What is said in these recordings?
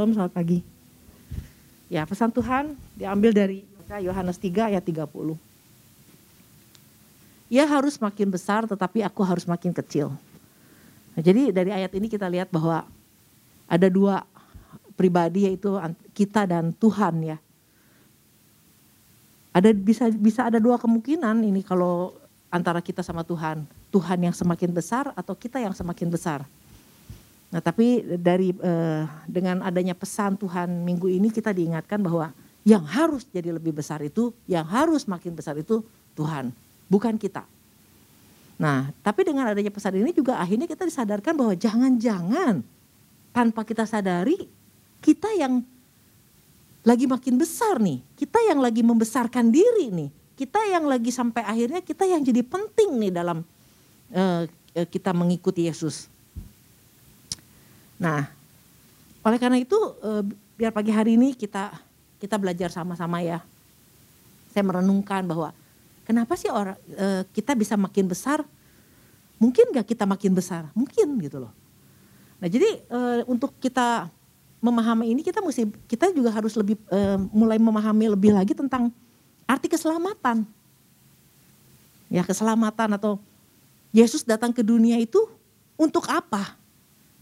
Shalom, selamat pagi. Ya, pesan Tuhan diambil dari Yohanes 3 ayat 30. Ia harus makin besar tetapi aku harus makin kecil. Nah, jadi dari ayat ini kita lihat bahwa ada dua pribadi yaitu kita dan Tuhan ya. Ada bisa bisa ada dua kemungkinan ini kalau antara kita sama Tuhan. Tuhan yang semakin besar atau kita yang semakin besar. Nah, tapi dari eh, dengan adanya pesan Tuhan minggu ini kita diingatkan bahwa yang harus jadi lebih besar itu, yang harus makin besar itu Tuhan, bukan kita. Nah, tapi dengan adanya pesan ini juga akhirnya kita disadarkan bahwa jangan-jangan tanpa kita sadari kita yang lagi makin besar nih, kita yang lagi membesarkan diri nih, kita yang lagi sampai akhirnya kita yang jadi penting nih dalam uh, kita mengikuti Yesus. Nah, oleh karena itu uh, biar pagi hari ini kita kita belajar sama-sama ya. Saya merenungkan bahwa kenapa sih orang uh, kita bisa makin besar? Mungkin gak kita makin besar? Mungkin gitu loh. Nah jadi uh, untuk kita memahami ini kita mesti kita juga harus lebih mulai memahami lebih lagi tentang arti keselamatan. Ya keselamatan atau Yesus datang ke dunia itu untuk apa?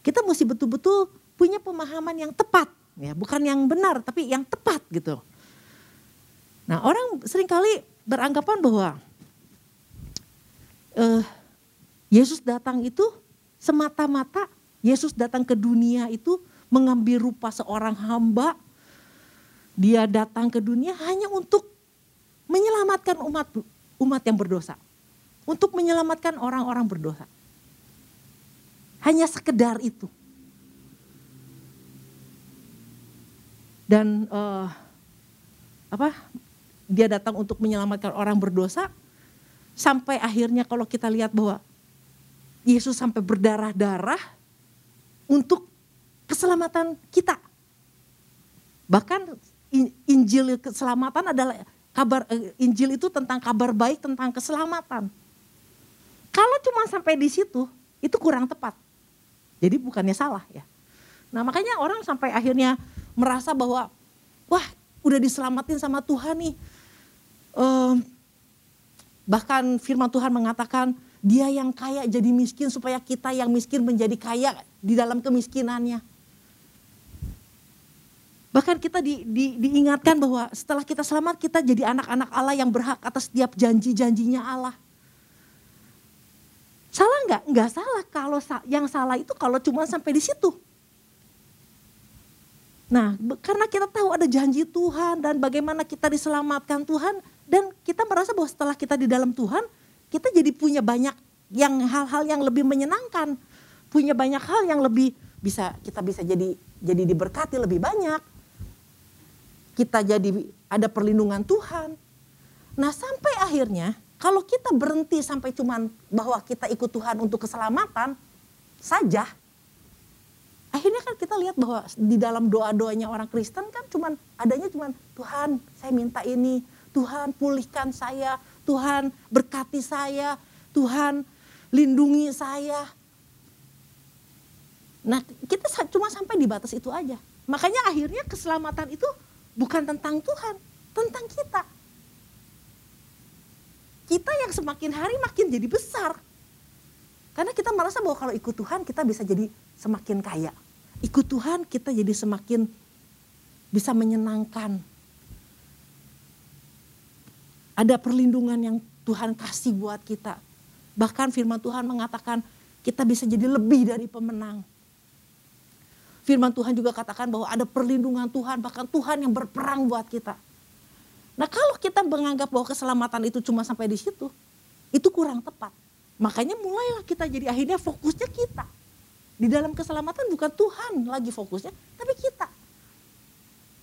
Kita mesti betul-betul punya pemahaman yang tepat, ya bukan yang benar tapi yang tepat gitu. Nah orang sering kali beranggapan bahwa uh, Yesus datang itu semata-mata Yesus datang ke dunia itu mengambil rupa seorang hamba. Dia datang ke dunia hanya untuk menyelamatkan umat umat yang berdosa. Untuk menyelamatkan orang-orang berdosa. Hanya sekedar itu. Dan uh, apa? Dia datang untuk menyelamatkan orang berdosa sampai akhirnya kalau kita lihat bahwa Yesus sampai berdarah-darah untuk keselamatan kita. Bahkan Injil keselamatan adalah kabar eh, Injil itu tentang kabar baik tentang keselamatan. Kalau cuma sampai di situ, itu kurang tepat. Jadi bukannya salah ya. Nah makanya orang sampai akhirnya merasa bahwa, wah udah diselamatin sama Tuhan nih. Um, bahkan firman Tuhan mengatakan, dia yang kaya jadi miskin supaya kita yang miskin menjadi kaya di dalam kemiskinannya. Bahkan kita di, di, diingatkan bahwa setelah kita selamat kita jadi anak-anak Allah yang berhak atas setiap janji-janjinya Allah. Salah nggak? Nggak salah. Kalau yang salah itu kalau cuma sampai di situ. Nah, karena kita tahu ada janji Tuhan dan bagaimana kita diselamatkan Tuhan dan kita merasa bahwa setelah kita di dalam Tuhan, kita jadi punya banyak yang hal-hal yang lebih menyenangkan, punya banyak hal yang lebih bisa kita bisa jadi jadi diberkati lebih banyak. Kita jadi ada perlindungan Tuhan. Nah, sampai akhirnya kalau kita berhenti sampai cuman bahwa kita ikut Tuhan untuk keselamatan saja, akhirnya kan kita lihat bahwa di dalam doa-doanya orang Kristen kan cuman adanya cuman Tuhan saya minta ini, Tuhan pulihkan saya, Tuhan berkati saya, Tuhan lindungi saya. Nah kita cuma sampai di batas itu aja. Makanya akhirnya keselamatan itu bukan tentang Tuhan, tentang kita kita yang semakin hari makin jadi besar. Karena kita merasa bahwa kalau ikut Tuhan kita bisa jadi semakin kaya. Ikut Tuhan kita jadi semakin bisa menyenangkan. Ada perlindungan yang Tuhan kasih buat kita. Bahkan firman Tuhan mengatakan kita bisa jadi lebih dari pemenang. Firman Tuhan juga katakan bahwa ada perlindungan Tuhan, bahkan Tuhan yang berperang buat kita. Nah kalau kita menganggap bahwa keselamatan itu cuma sampai di situ, itu kurang tepat. Makanya mulailah kita jadi akhirnya fokusnya kita. Di dalam keselamatan bukan Tuhan lagi fokusnya, tapi kita.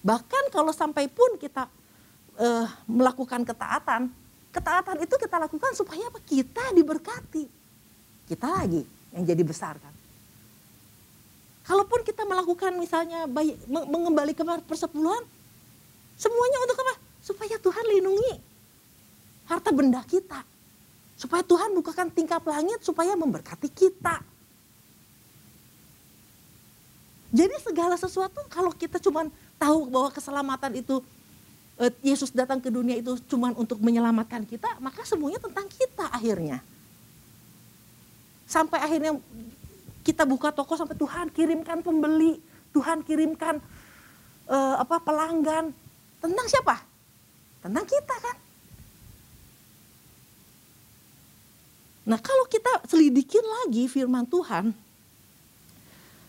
Bahkan kalau sampai pun kita uh, melakukan ketaatan, ketaatan itu kita lakukan supaya apa? Kita diberkati. Kita lagi yang jadi besar kan. Kalaupun kita melakukan misalnya bayi, mengembali ke persepuluhan, semuanya untuk apa? Supaya Tuhan lindungi harta benda kita. Supaya Tuhan bukakan tingkap langit supaya memberkati kita. Jadi segala sesuatu kalau kita cuma tahu bahwa keselamatan itu eh, Yesus datang ke dunia itu cuma untuk menyelamatkan kita, maka semuanya tentang kita akhirnya. Sampai akhirnya kita buka toko sampai Tuhan kirimkan pembeli, Tuhan kirimkan uh, apa pelanggan. Tentang siapa? Tentang kita kan. Nah kalau kita selidikin lagi firman Tuhan,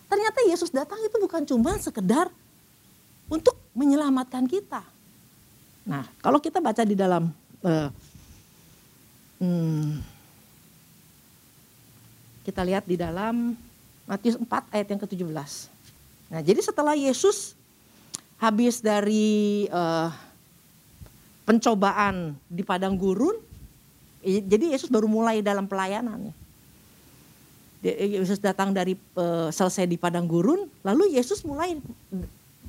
ternyata Yesus datang itu bukan cuma sekedar untuk menyelamatkan kita. Nah kalau kita baca di dalam uh, hmm, kita lihat di dalam Matius 4 ayat yang ke-17. Nah jadi setelah Yesus habis dari uh, pencobaan di padang gurun, jadi Yesus baru mulai dalam pelayanannya. Yesus datang dari uh, selesai di padang gurun, lalu Yesus mulai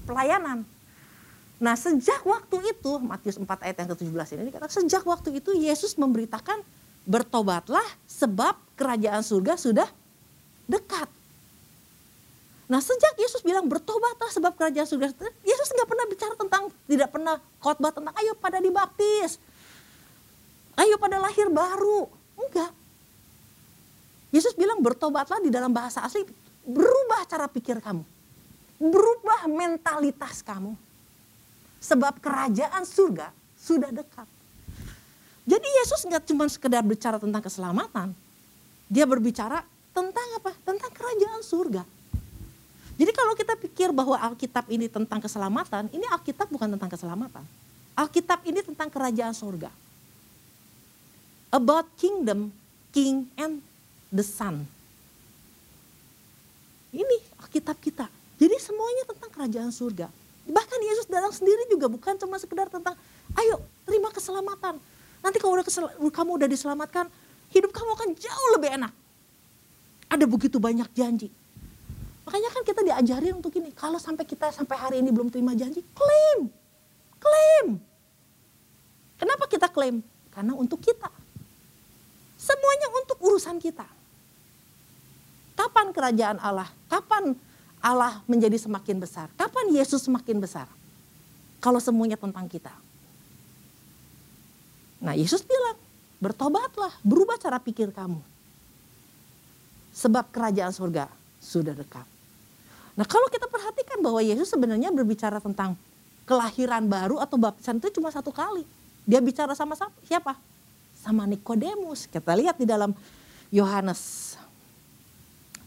pelayanan. Nah sejak waktu itu, Matius 4 ayat yang ke-17 ini dikatakan sejak waktu itu Yesus memberitakan bertobatlah sebab kerajaan surga sudah dekat. Nah sejak Yesus bilang bertobatlah sebab kerajaan surga, Yesus nggak pernah bicara tentang, tidak pernah khotbah tentang ayo pada dibaptis, ayo pada lahir baru. Enggak. Yesus bilang bertobatlah di dalam bahasa asli, berubah cara pikir kamu. Berubah mentalitas kamu. Sebab kerajaan surga sudah dekat. Jadi Yesus nggak cuma sekedar bicara tentang keselamatan. Dia berbicara tentang apa? Tentang kerajaan surga. Jadi kalau kita pikir bahwa Alkitab ini tentang keselamatan, ini Alkitab bukan tentang keselamatan. Alkitab ini tentang kerajaan surga about kingdom, king and the son. Ini Alkitab kita. Jadi semuanya tentang kerajaan surga. Bahkan Yesus datang sendiri juga bukan cuma sekedar tentang ayo terima keselamatan. Nanti kalau udah kesel, kamu udah diselamatkan, hidup kamu akan jauh lebih enak. Ada begitu banyak janji. Makanya kan kita diajarin untuk ini. Kalau sampai kita sampai hari ini belum terima janji, klaim. Klaim. Kenapa kita klaim? Karena untuk kita. Semuanya untuk urusan kita. Kapan kerajaan Allah? Kapan Allah menjadi semakin besar? Kapan Yesus semakin besar? Kalau semuanya tentang kita. Nah Yesus bilang, bertobatlah, berubah cara pikir kamu. Sebab kerajaan surga sudah dekat. Nah kalau kita perhatikan bahwa Yesus sebenarnya berbicara tentang kelahiran baru atau baptisan itu cuma satu kali. Dia bicara sama siapa? sama Nikodemus. Kita lihat di dalam Yohanes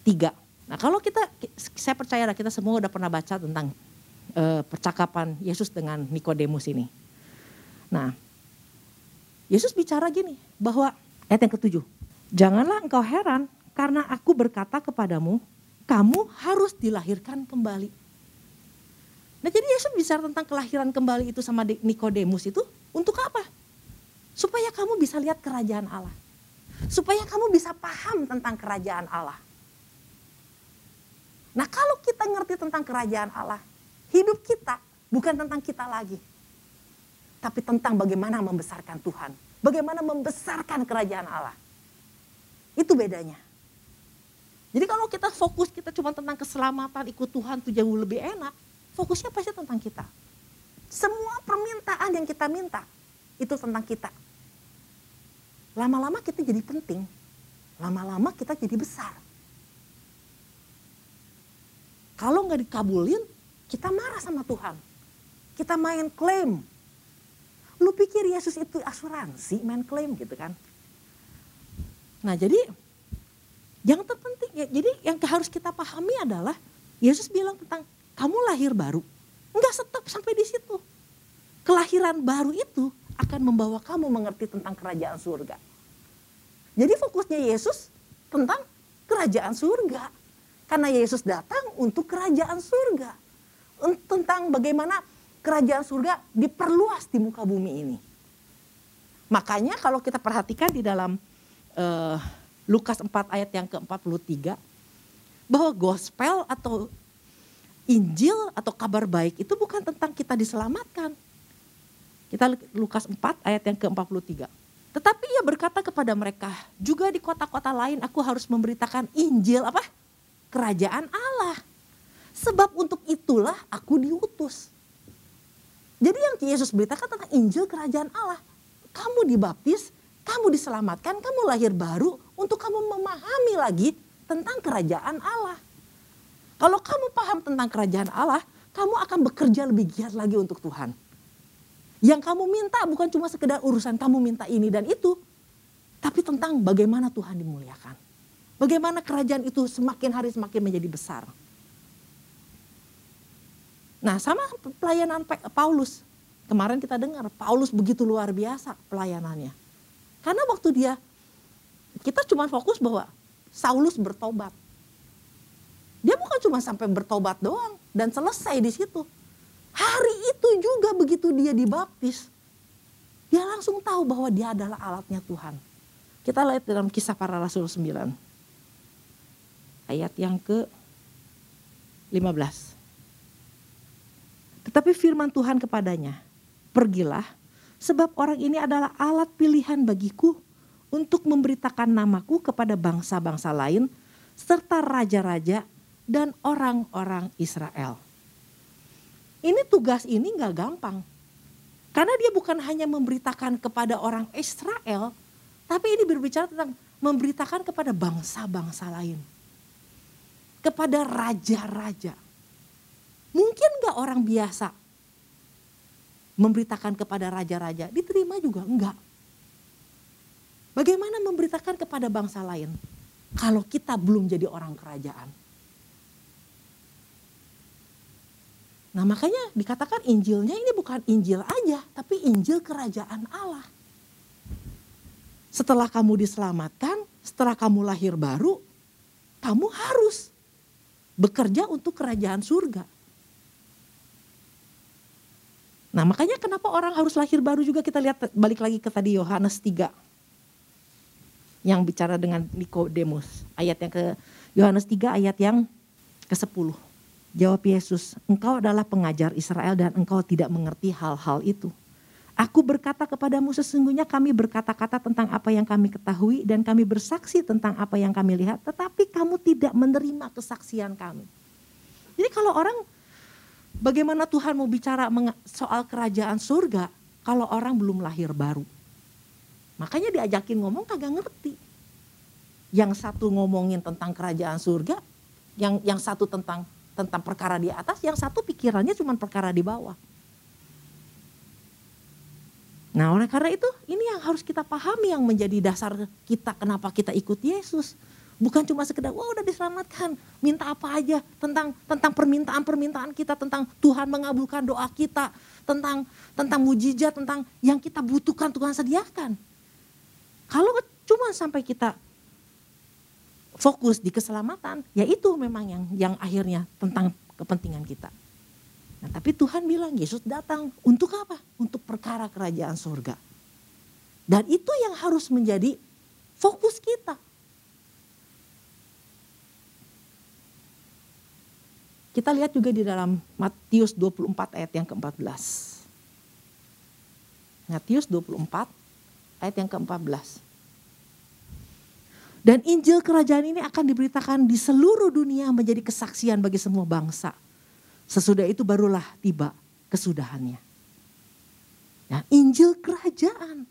3. Nah kalau kita, saya percaya kita semua udah pernah baca tentang uh, percakapan Yesus dengan Nikodemus ini. Nah, Yesus bicara gini bahwa ayat yang ketujuh, janganlah engkau heran karena aku berkata kepadamu, kamu harus dilahirkan kembali. Nah jadi Yesus bicara tentang kelahiran kembali itu sama Nikodemus itu untuk apa? Supaya kamu bisa lihat kerajaan Allah. Supaya kamu bisa paham tentang kerajaan Allah. Nah kalau kita ngerti tentang kerajaan Allah, hidup kita bukan tentang kita lagi. Tapi tentang bagaimana membesarkan Tuhan. Bagaimana membesarkan kerajaan Allah. Itu bedanya. Jadi kalau kita fokus kita cuma tentang keselamatan, ikut Tuhan itu jauh lebih enak. Fokusnya pasti tentang kita. Semua permintaan yang kita minta, itu tentang kita. Lama-lama kita jadi penting, lama-lama kita jadi besar. Kalau nggak dikabulin, kita marah sama Tuhan. Kita main klaim. Lu pikir Yesus itu asuransi main klaim gitu kan? Nah jadi yang terpenting ya, jadi yang harus kita pahami adalah Yesus bilang tentang kamu lahir baru. Enggak stop sampai di situ. Kelahiran baru itu akan membawa kamu mengerti tentang kerajaan surga. Jadi fokusnya Yesus tentang kerajaan surga. Karena Yesus datang untuk kerajaan surga. Tentang bagaimana kerajaan surga diperluas di muka bumi ini. Makanya kalau kita perhatikan di dalam uh, Lukas 4 ayat yang ke-43 bahwa gospel atau Injil atau kabar baik itu bukan tentang kita diselamatkan, kita Lukas 4 ayat yang ke-43. Tetapi ia berkata kepada mereka, juga di kota-kota lain aku harus memberitakan Injil apa? Kerajaan Allah. Sebab untuk itulah aku diutus. Jadi yang Yesus beritakan tentang Injil kerajaan Allah. Kamu dibaptis, kamu diselamatkan, kamu lahir baru untuk kamu memahami lagi tentang kerajaan Allah. Kalau kamu paham tentang kerajaan Allah, kamu akan bekerja lebih giat lagi untuk Tuhan. Yang kamu minta bukan cuma sekedar urusan kamu minta ini dan itu, tapi tentang bagaimana Tuhan dimuliakan. Bagaimana kerajaan itu semakin hari semakin menjadi besar. Nah sama pelayanan Paulus. Kemarin kita dengar Paulus begitu luar biasa pelayanannya. Karena waktu dia, kita cuma fokus bahwa Saulus bertobat. Dia bukan cuma sampai bertobat doang dan selesai di situ. Hari itu juga begitu dia dibaptis, dia langsung tahu bahwa dia adalah alatnya Tuhan. Kita lihat dalam kisah para rasul 9. Ayat yang ke 15. Tetapi firman Tuhan kepadanya, pergilah sebab orang ini adalah alat pilihan bagiku untuk memberitakan namaku kepada bangsa-bangsa lain serta raja-raja dan orang-orang Israel. Ini tugas ini nggak gampang. Karena dia bukan hanya memberitakan kepada orang Israel, tapi ini berbicara tentang memberitakan kepada bangsa-bangsa lain. Kepada raja-raja. Mungkin gak orang biasa memberitakan kepada raja-raja? Diterima juga enggak. Bagaimana memberitakan kepada bangsa lain kalau kita belum jadi orang kerajaan? Nah makanya dikatakan Injilnya ini bukan Injil aja, tapi Injil kerajaan Allah. Setelah kamu diselamatkan, setelah kamu lahir baru, kamu harus bekerja untuk kerajaan surga. Nah makanya kenapa orang harus lahir baru juga kita lihat balik lagi ke tadi Yohanes 3. Yang bicara dengan Nikodemus. Ayat yang ke Yohanes 3 ayat yang ke 10. Jawab Yesus, engkau adalah pengajar Israel dan engkau tidak mengerti hal-hal itu. Aku berkata kepadamu sesungguhnya kami berkata-kata tentang apa yang kami ketahui dan kami bersaksi tentang apa yang kami lihat. Tetapi kamu tidak menerima kesaksian kami. Jadi kalau orang Bagaimana Tuhan mau bicara soal kerajaan surga kalau orang belum lahir baru? Makanya diajakin ngomong kagak ngerti. Yang satu ngomongin tentang kerajaan surga, yang yang satu tentang tentang perkara di atas, yang satu pikirannya cuma perkara di bawah. Nah oleh karena itu ini yang harus kita pahami yang menjadi dasar kita kenapa kita ikut Yesus. Bukan cuma sekedar, wah udah diselamatkan, minta apa aja tentang tentang permintaan-permintaan kita, tentang Tuhan mengabulkan doa kita, tentang tentang mujizat, tentang yang kita butuhkan Tuhan sediakan. Kalau cuma sampai kita fokus di keselamatan, ya itu memang yang yang akhirnya tentang kepentingan kita. Nah, tapi Tuhan bilang Yesus datang untuk apa? Untuk perkara kerajaan surga. Dan itu yang harus menjadi fokus kita. Kita lihat juga di dalam Matius 24 ayat yang ke-14. Matius 24 ayat yang ke-14. Dan Injil kerajaan ini akan diberitakan di seluruh dunia menjadi kesaksian bagi semua bangsa. Sesudah itu barulah tiba kesudahannya. Nah, Injil kerajaan.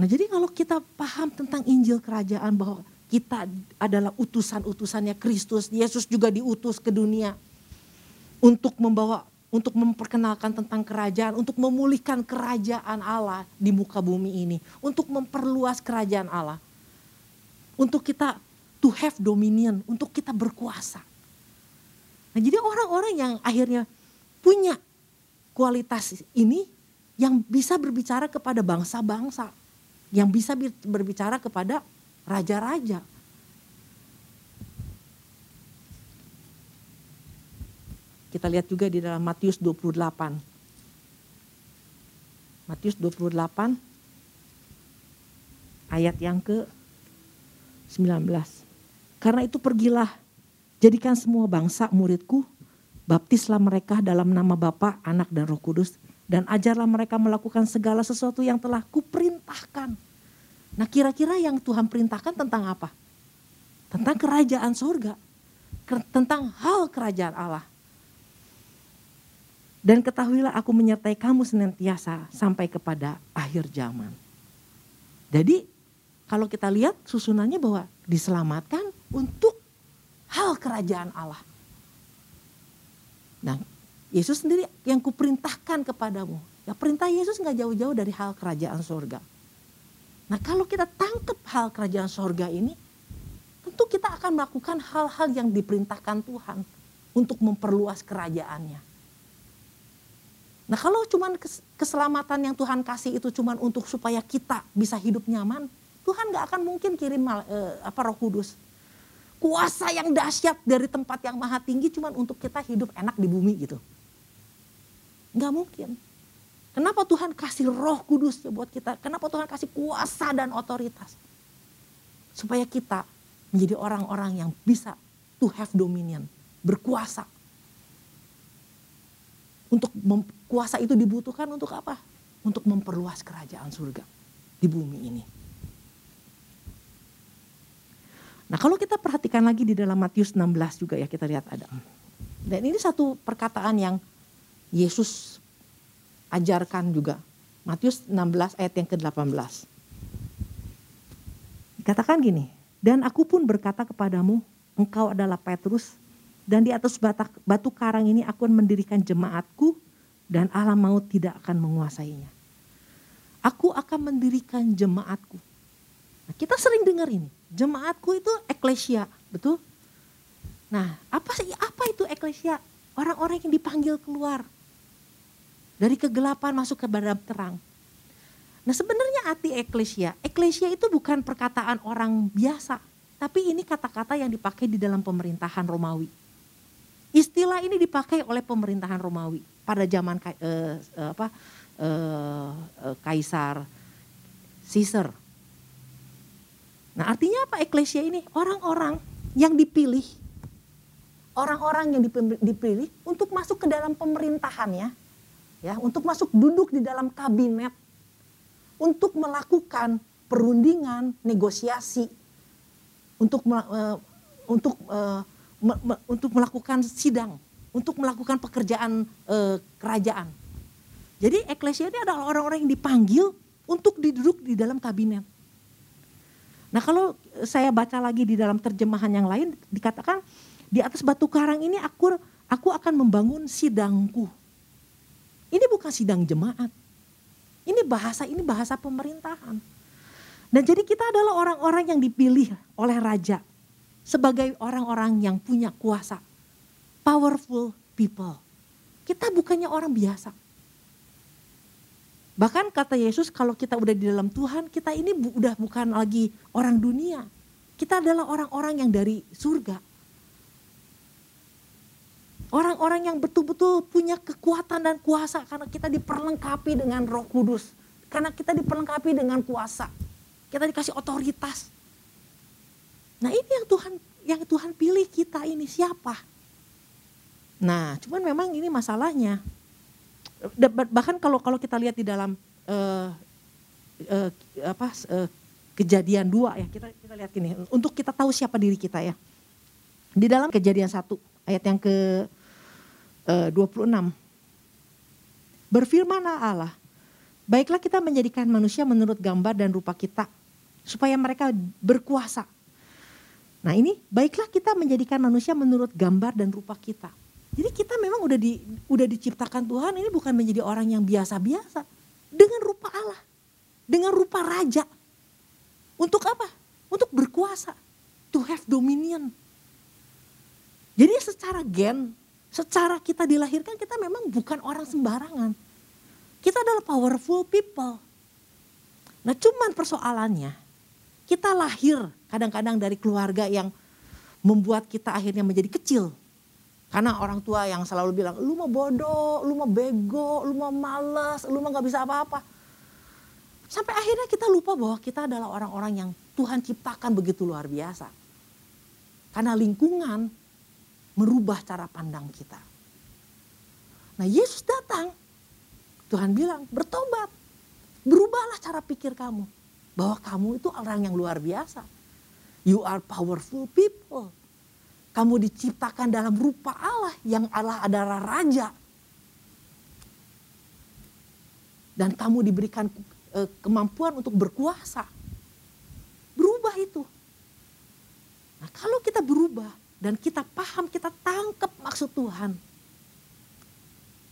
Nah, jadi kalau kita paham tentang Injil kerajaan bahwa kita adalah utusan-utusannya Kristus. Yesus juga diutus ke dunia untuk membawa untuk memperkenalkan tentang kerajaan, untuk memulihkan kerajaan Allah di muka bumi ini, untuk memperluas kerajaan Allah. Untuk kita to have dominion, untuk kita berkuasa. Nah, jadi orang-orang yang akhirnya punya kualitas ini yang bisa berbicara kepada bangsa-bangsa, yang bisa berbicara kepada raja-raja. Kita lihat juga di dalam Matius 28. Matius 28 ayat yang ke 19. Karena itu pergilah, jadikan semua bangsa muridku, baptislah mereka dalam nama Bapa, Anak dan Roh Kudus, dan ajarlah mereka melakukan segala sesuatu yang telah kuperintahkan Nah kira-kira yang Tuhan perintahkan tentang apa? Tentang kerajaan surga. tentang hal kerajaan Allah. Dan ketahuilah aku menyertai kamu senantiasa sampai kepada akhir zaman. Jadi kalau kita lihat susunannya bahwa diselamatkan untuk hal kerajaan Allah. Nah Yesus sendiri yang kuperintahkan kepadamu. Ya perintah Yesus nggak jauh-jauh dari hal kerajaan sorga. Nah kalau kita tangkap hal kerajaan sorga ini, tentu kita akan melakukan hal-hal yang diperintahkan Tuhan untuk memperluas kerajaannya. Nah kalau cuman keselamatan yang Tuhan kasih itu cuman untuk supaya kita bisa hidup nyaman, Tuhan nggak akan mungkin kirim eh, apa Roh Kudus. Kuasa yang dahsyat dari tempat yang maha tinggi cuman untuk kita hidup enak di bumi gitu. Nggak mungkin. Kenapa Tuhan kasih Roh Kudus buat kita? Kenapa Tuhan kasih kuasa dan otoritas? Supaya kita menjadi orang-orang yang bisa to have dominion, berkuasa untuk kuasa itu dibutuhkan untuk apa? Untuk memperluas kerajaan surga di bumi ini. Nah kalau kita perhatikan lagi di dalam Matius 16 juga ya kita lihat ada. Dan ini satu perkataan yang Yesus ajarkan juga. Matius 16 ayat yang ke-18. Katakan gini, dan aku pun berkata kepadamu, engkau adalah Petrus, dan di atas batu karang ini aku akan mendirikan jemaatku dan alam maut tidak akan menguasainya. Aku akan mendirikan jemaatku. Nah, kita sering dengar ini, jemaatku itu eklesia, betul? Nah, apa sih apa itu eklesia? Orang-orang yang dipanggil keluar dari kegelapan masuk ke dalam terang. Nah, sebenarnya arti eklesia, eklesia itu bukan perkataan orang biasa, tapi ini kata-kata yang dipakai di dalam pemerintahan Romawi. Istilah ini dipakai oleh pemerintahan Romawi pada zaman uh, uh, apa uh, uh, Kaisar Caesar. Nah, artinya apa eklesia ini? Orang-orang yang dipilih orang-orang yang dipilih untuk masuk ke dalam pemerintahannya ya, untuk masuk duduk di dalam kabinet untuk melakukan perundingan, negosiasi untuk uh, untuk uh, me, me, untuk melakukan sidang, untuk melakukan pekerjaan e, kerajaan. Jadi eklesia ini adalah orang-orang yang dipanggil untuk duduk di dalam kabinet. Nah kalau saya baca lagi di dalam terjemahan yang lain dikatakan di atas batu karang ini aku aku akan membangun sidangku. Ini bukan sidang jemaat. Ini bahasa ini bahasa pemerintahan. Dan jadi kita adalah orang-orang yang dipilih oleh raja sebagai orang-orang yang punya kuasa. Powerful people. Kita bukannya orang biasa. Bahkan kata Yesus kalau kita udah di dalam Tuhan, kita ini udah bukan lagi orang dunia. Kita adalah orang-orang yang dari surga. Orang-orang yang betul-betul punya kekuatan dan kuasa karena kita diperlengkapi dengan roh kudus. Karena kita diperlengkapi dengan kuasa. Kita dikasih otoritas. Nah ini yang Tuhan yang Tuhan pilih kita ini siapa? Nah, cuman memang ini masalahnya. Bahkan kalau kalau kita lihat di dalam uh, uh, apa uh, kejadian dua ya kita kita lihat gini untuk kita tahu siapa diri kita ya. Di dalam kejadian satu ayat yang ke 26 berfirmanlah Allah baiklah kita menjadikan manusia menurut gambar dan rupa kita supaya mereka berkuasa Nah ini baiklah kita menjadikan manusia menurut gambar dan rupa kita. Jadi kita memang udah di udah diciptakan Tuhan ini bukan menjadi orang yang biasa-biasa dengan rupa Allah, dengan rupa raja. Untuk apa? Untuk berkuasa, to have dominion. Jadi secara gen, secara kita dilahirkan kita memang bukan orang sembarangan. Kita adalah powerful people. Nah cuman persoalannya kita lahir kadang-kadang dari keluarga yang membuat kita akhirnya menjadi kecil. Karena orang tua yang selalu bilang, lu mau bodoh, lu mau bego, lu mau males, lu mau gak bisa apa-apa. Sampai akhirnya kita lupa bahwa kita adalah orang-orang yang Tuhan ciptakan begitu luar biasa. Karena lingkungan merubah cara pandang kita. Nah Yesus datang, Tuhan bilang bertobat, berubahlah cara pikir kamu bahwa kamu itu orang yang luar biasa. You are powerful people. Kamu diciptakan dalam rupa Allah yang Allah adalah raja. Dan kamu diberikan uh, kemampuan untuk berkuasa. Berubah itu. Nah, kalau kita berubah dan kita paham, kita tangkap maksud Tuhan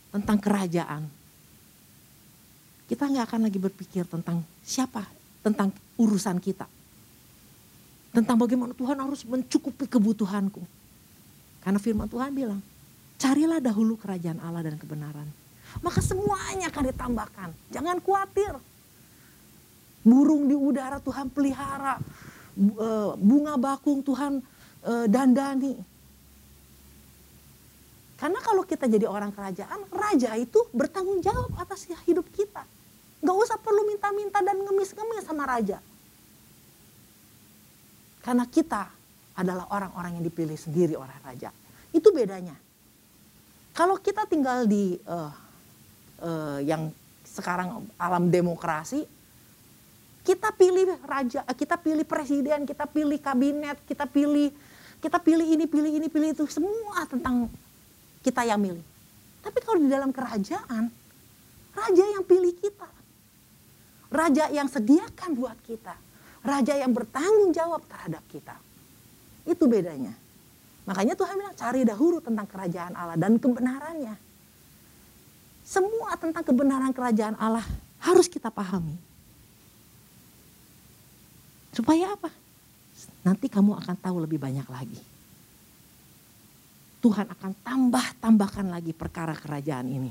tentang kerajaan, kita nggak akan lagi berpikir tentang siapa, tentang urusan kita. Tentang bagaimana Tuhan harus mencukupi kebutuhanku. Karena firman Tuhan bilang, carilah dahulu kerajaan Allah dan kebenaran. Maka semuanya akan ditambahkan. Jangan khawatir. Burung di udara Tuhan pelihara. Eh, bunga bakung Tuhan eh, dandani. Karena kalau kita jadi orang kerajaan, raja itu bertanggung jawab atas hidup kita. Gak usah perlu minta-minta dan ngemis-ngemis sama raja. Karena kita adalah orang-orang yang dipilih sendiri oleh raja. Itu bedanya. Kalau kita tinggal di uh, uh, yang sekarang alam demokrasi, kita pilih raja, kita pilih presiden, kita pilih kabinet, kita pilih kita pilih ini, pilih ini, pilih itu, semua tentang kita yang milih. Tapi kalau di dalam kerajaan, raja yang pilih kita. Raja yang sediakan buat kita. Raja yang bertanggung jawab terhadap kita. Itu bedanya. Makanya Tuhan bilang cari dahulu tentang kerajaan Allah dan kebenarannya. Semua tentang kebenaran kerajaan Allah harus kita pahami. Supaya apa? Nanti kamu akan tahu lebih banyak lagi. Tuhan akan tambah-tambahkan lagi perkara kerajaan ini.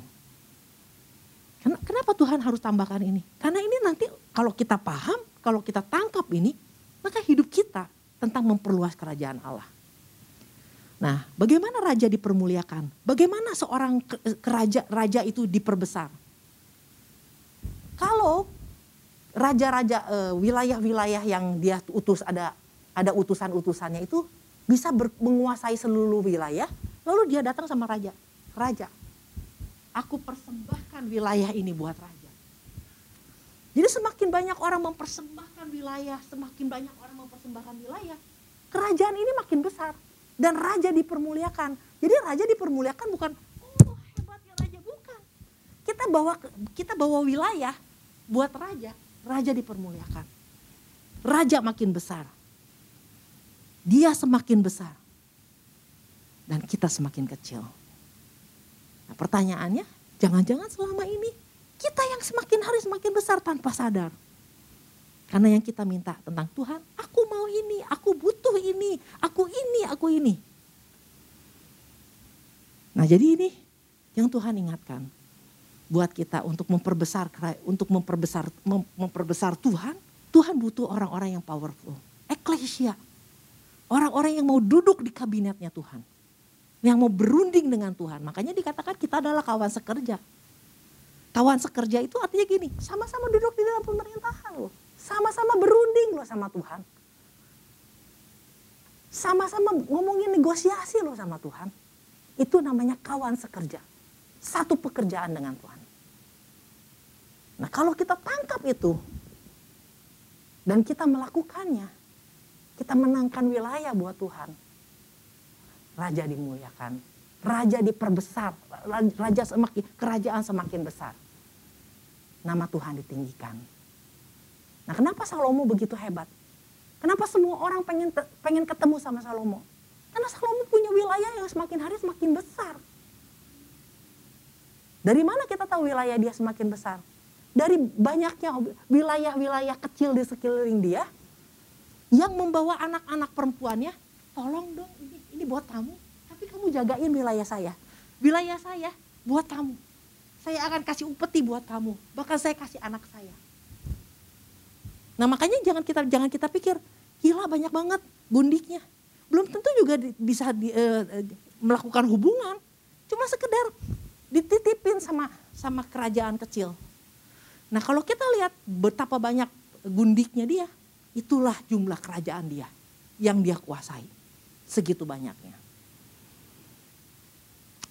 Kenapa Tuhan harus tambahkan ini? Karena ini nanti kalau kita paham, kalau kita tangkap ini, maka hidup kita tentang memperluas kerajaan Allah. Nah, bagaimana raja dipermuliakan? Bagaimana seorang raja raja itu diperbesar? Kalau raja-raja eh, wilayah-wilayah yang dia utus ada ada utusan-utusannya itu bisa ber, menguasai seluruh wilayah, lalu dia datang sama raja. Raja, aku persembahkan wilayah ini buat raja. Jadi semakin banyak orang mempersembahkan wilayah, semakin banyak orang mempersembahkan wilayah, kerajaan ini makin besar dan raja dipermuliakan. Jadi raja dipermuliakan bukan oh hebatnya raja bukan. Kita bawa kita bawa wilayah buat raja, raja dipermuliakan. Raja makin besar. Dia semakin besar. Dan kita semakin kecil. Nah pertanyaannya, jangan-jangan selama ini kita yang semakin hari semakin besar tanpa sadar. Karena yang kita minta tentang Tuhan, aku mau ini, aku butuh ini, aku ini, aku ini. Nah jadi ini yang Tuhan ingatkan buat kita untuk memperbesar untuk memperbesar memperbesar Tuhan, Tuhan butuh orang-orang yang powerful. Eklesia. Orang-orang yang mau duduk di kabinetnya Tuhan yang mau berunding dengan Tuhan. Makanya dikatakan kita adalah kawan sekerja. Kawan sekerja itu artinya gini, sama-sama duduk di dalam pemerintahan loh. Sama-sama berunding loh sama Tuhan. Sama-sama ngomongin negosiasi loh sama Tuhan. Itu namanya kawan sekerja. Satu pekerjaan dengan Tuhan. Nah kalau kita tangkap itu dan kita melakukannya, kita menangkan wilayah buat Tuhan raja dimuliakan, raja diperbesar, raja semakin kerajaan semakin besar. Nama Tuhan ditinggikan. Nah, kenapa Salomo begitu hebat? Kenapa semua orang pengen pengen ketemu sama Salomo? Karena Salomo punya wilayah yang semakin hari semakin besar. Dari mana kita tahu wilayah dia semakin besar? Dari banyaknya wilayah-wilayah kecil di sekeliling dia yang membawa anak-anak perempuannya, tolong dong ini buat kamu, tapi kamu jagain wilayah saya. Wilayah saya buat kamu. Saya akan kasih upeti buat kamu, bahkan saya kasih anak saya. Nah makanya jangan kita jangan kita pikir gila banyak banget gundiknya. Belum tentu juga di, bisa di, uh, melakukan hubungan. Cuma sekedar dititipin sama sama kerajaan kecil. Nah kalau kita lihat betapa banyak gundiknya dia, itulah jumlah kerajaan dia yang dia kuasai segitu banyaknya.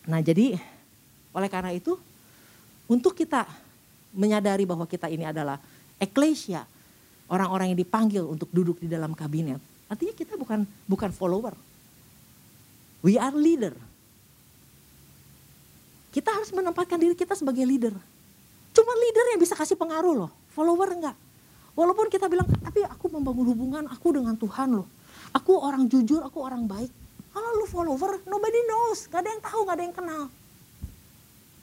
Nah jadi oleh karena itu untuk kita menyadari bahwa kita ini adalah eklesia, orang-orang yang dipanggil untuk duduk di dalam kabinet. Artinya kita bukan bukan follower. We are leader. Kita harus menempatkan diri kita sebagai leader. Cuma leader yang bisa kasih pengaruh loh, follower enggak. Walaupun kita bilang, tapi aku membangun hubungan aku dengan Tuhan loh. Aku orang jujur, aku orang baik. Kalau lu follower, nobody knows. Gak ada yang tahu, gak ada yang kenal.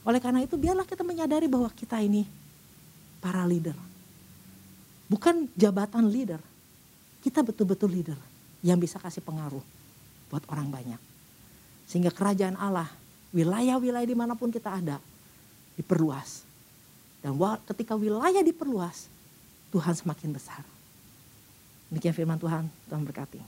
Oleh karena itu biarlah kita menyadari bahwa kita ini para leader. Bukan jabatan leader. Kita betul-betul leader yang bisa kasih pengaruh buat orang banyak. Sehingga kerajaan Allah, wilayah-wilayah di mana pun kita ada, diperluas. Dan ketika wilayah diperluas, Tuhan semakin besar. Demikian firman Tuhan, Tuhan berkati.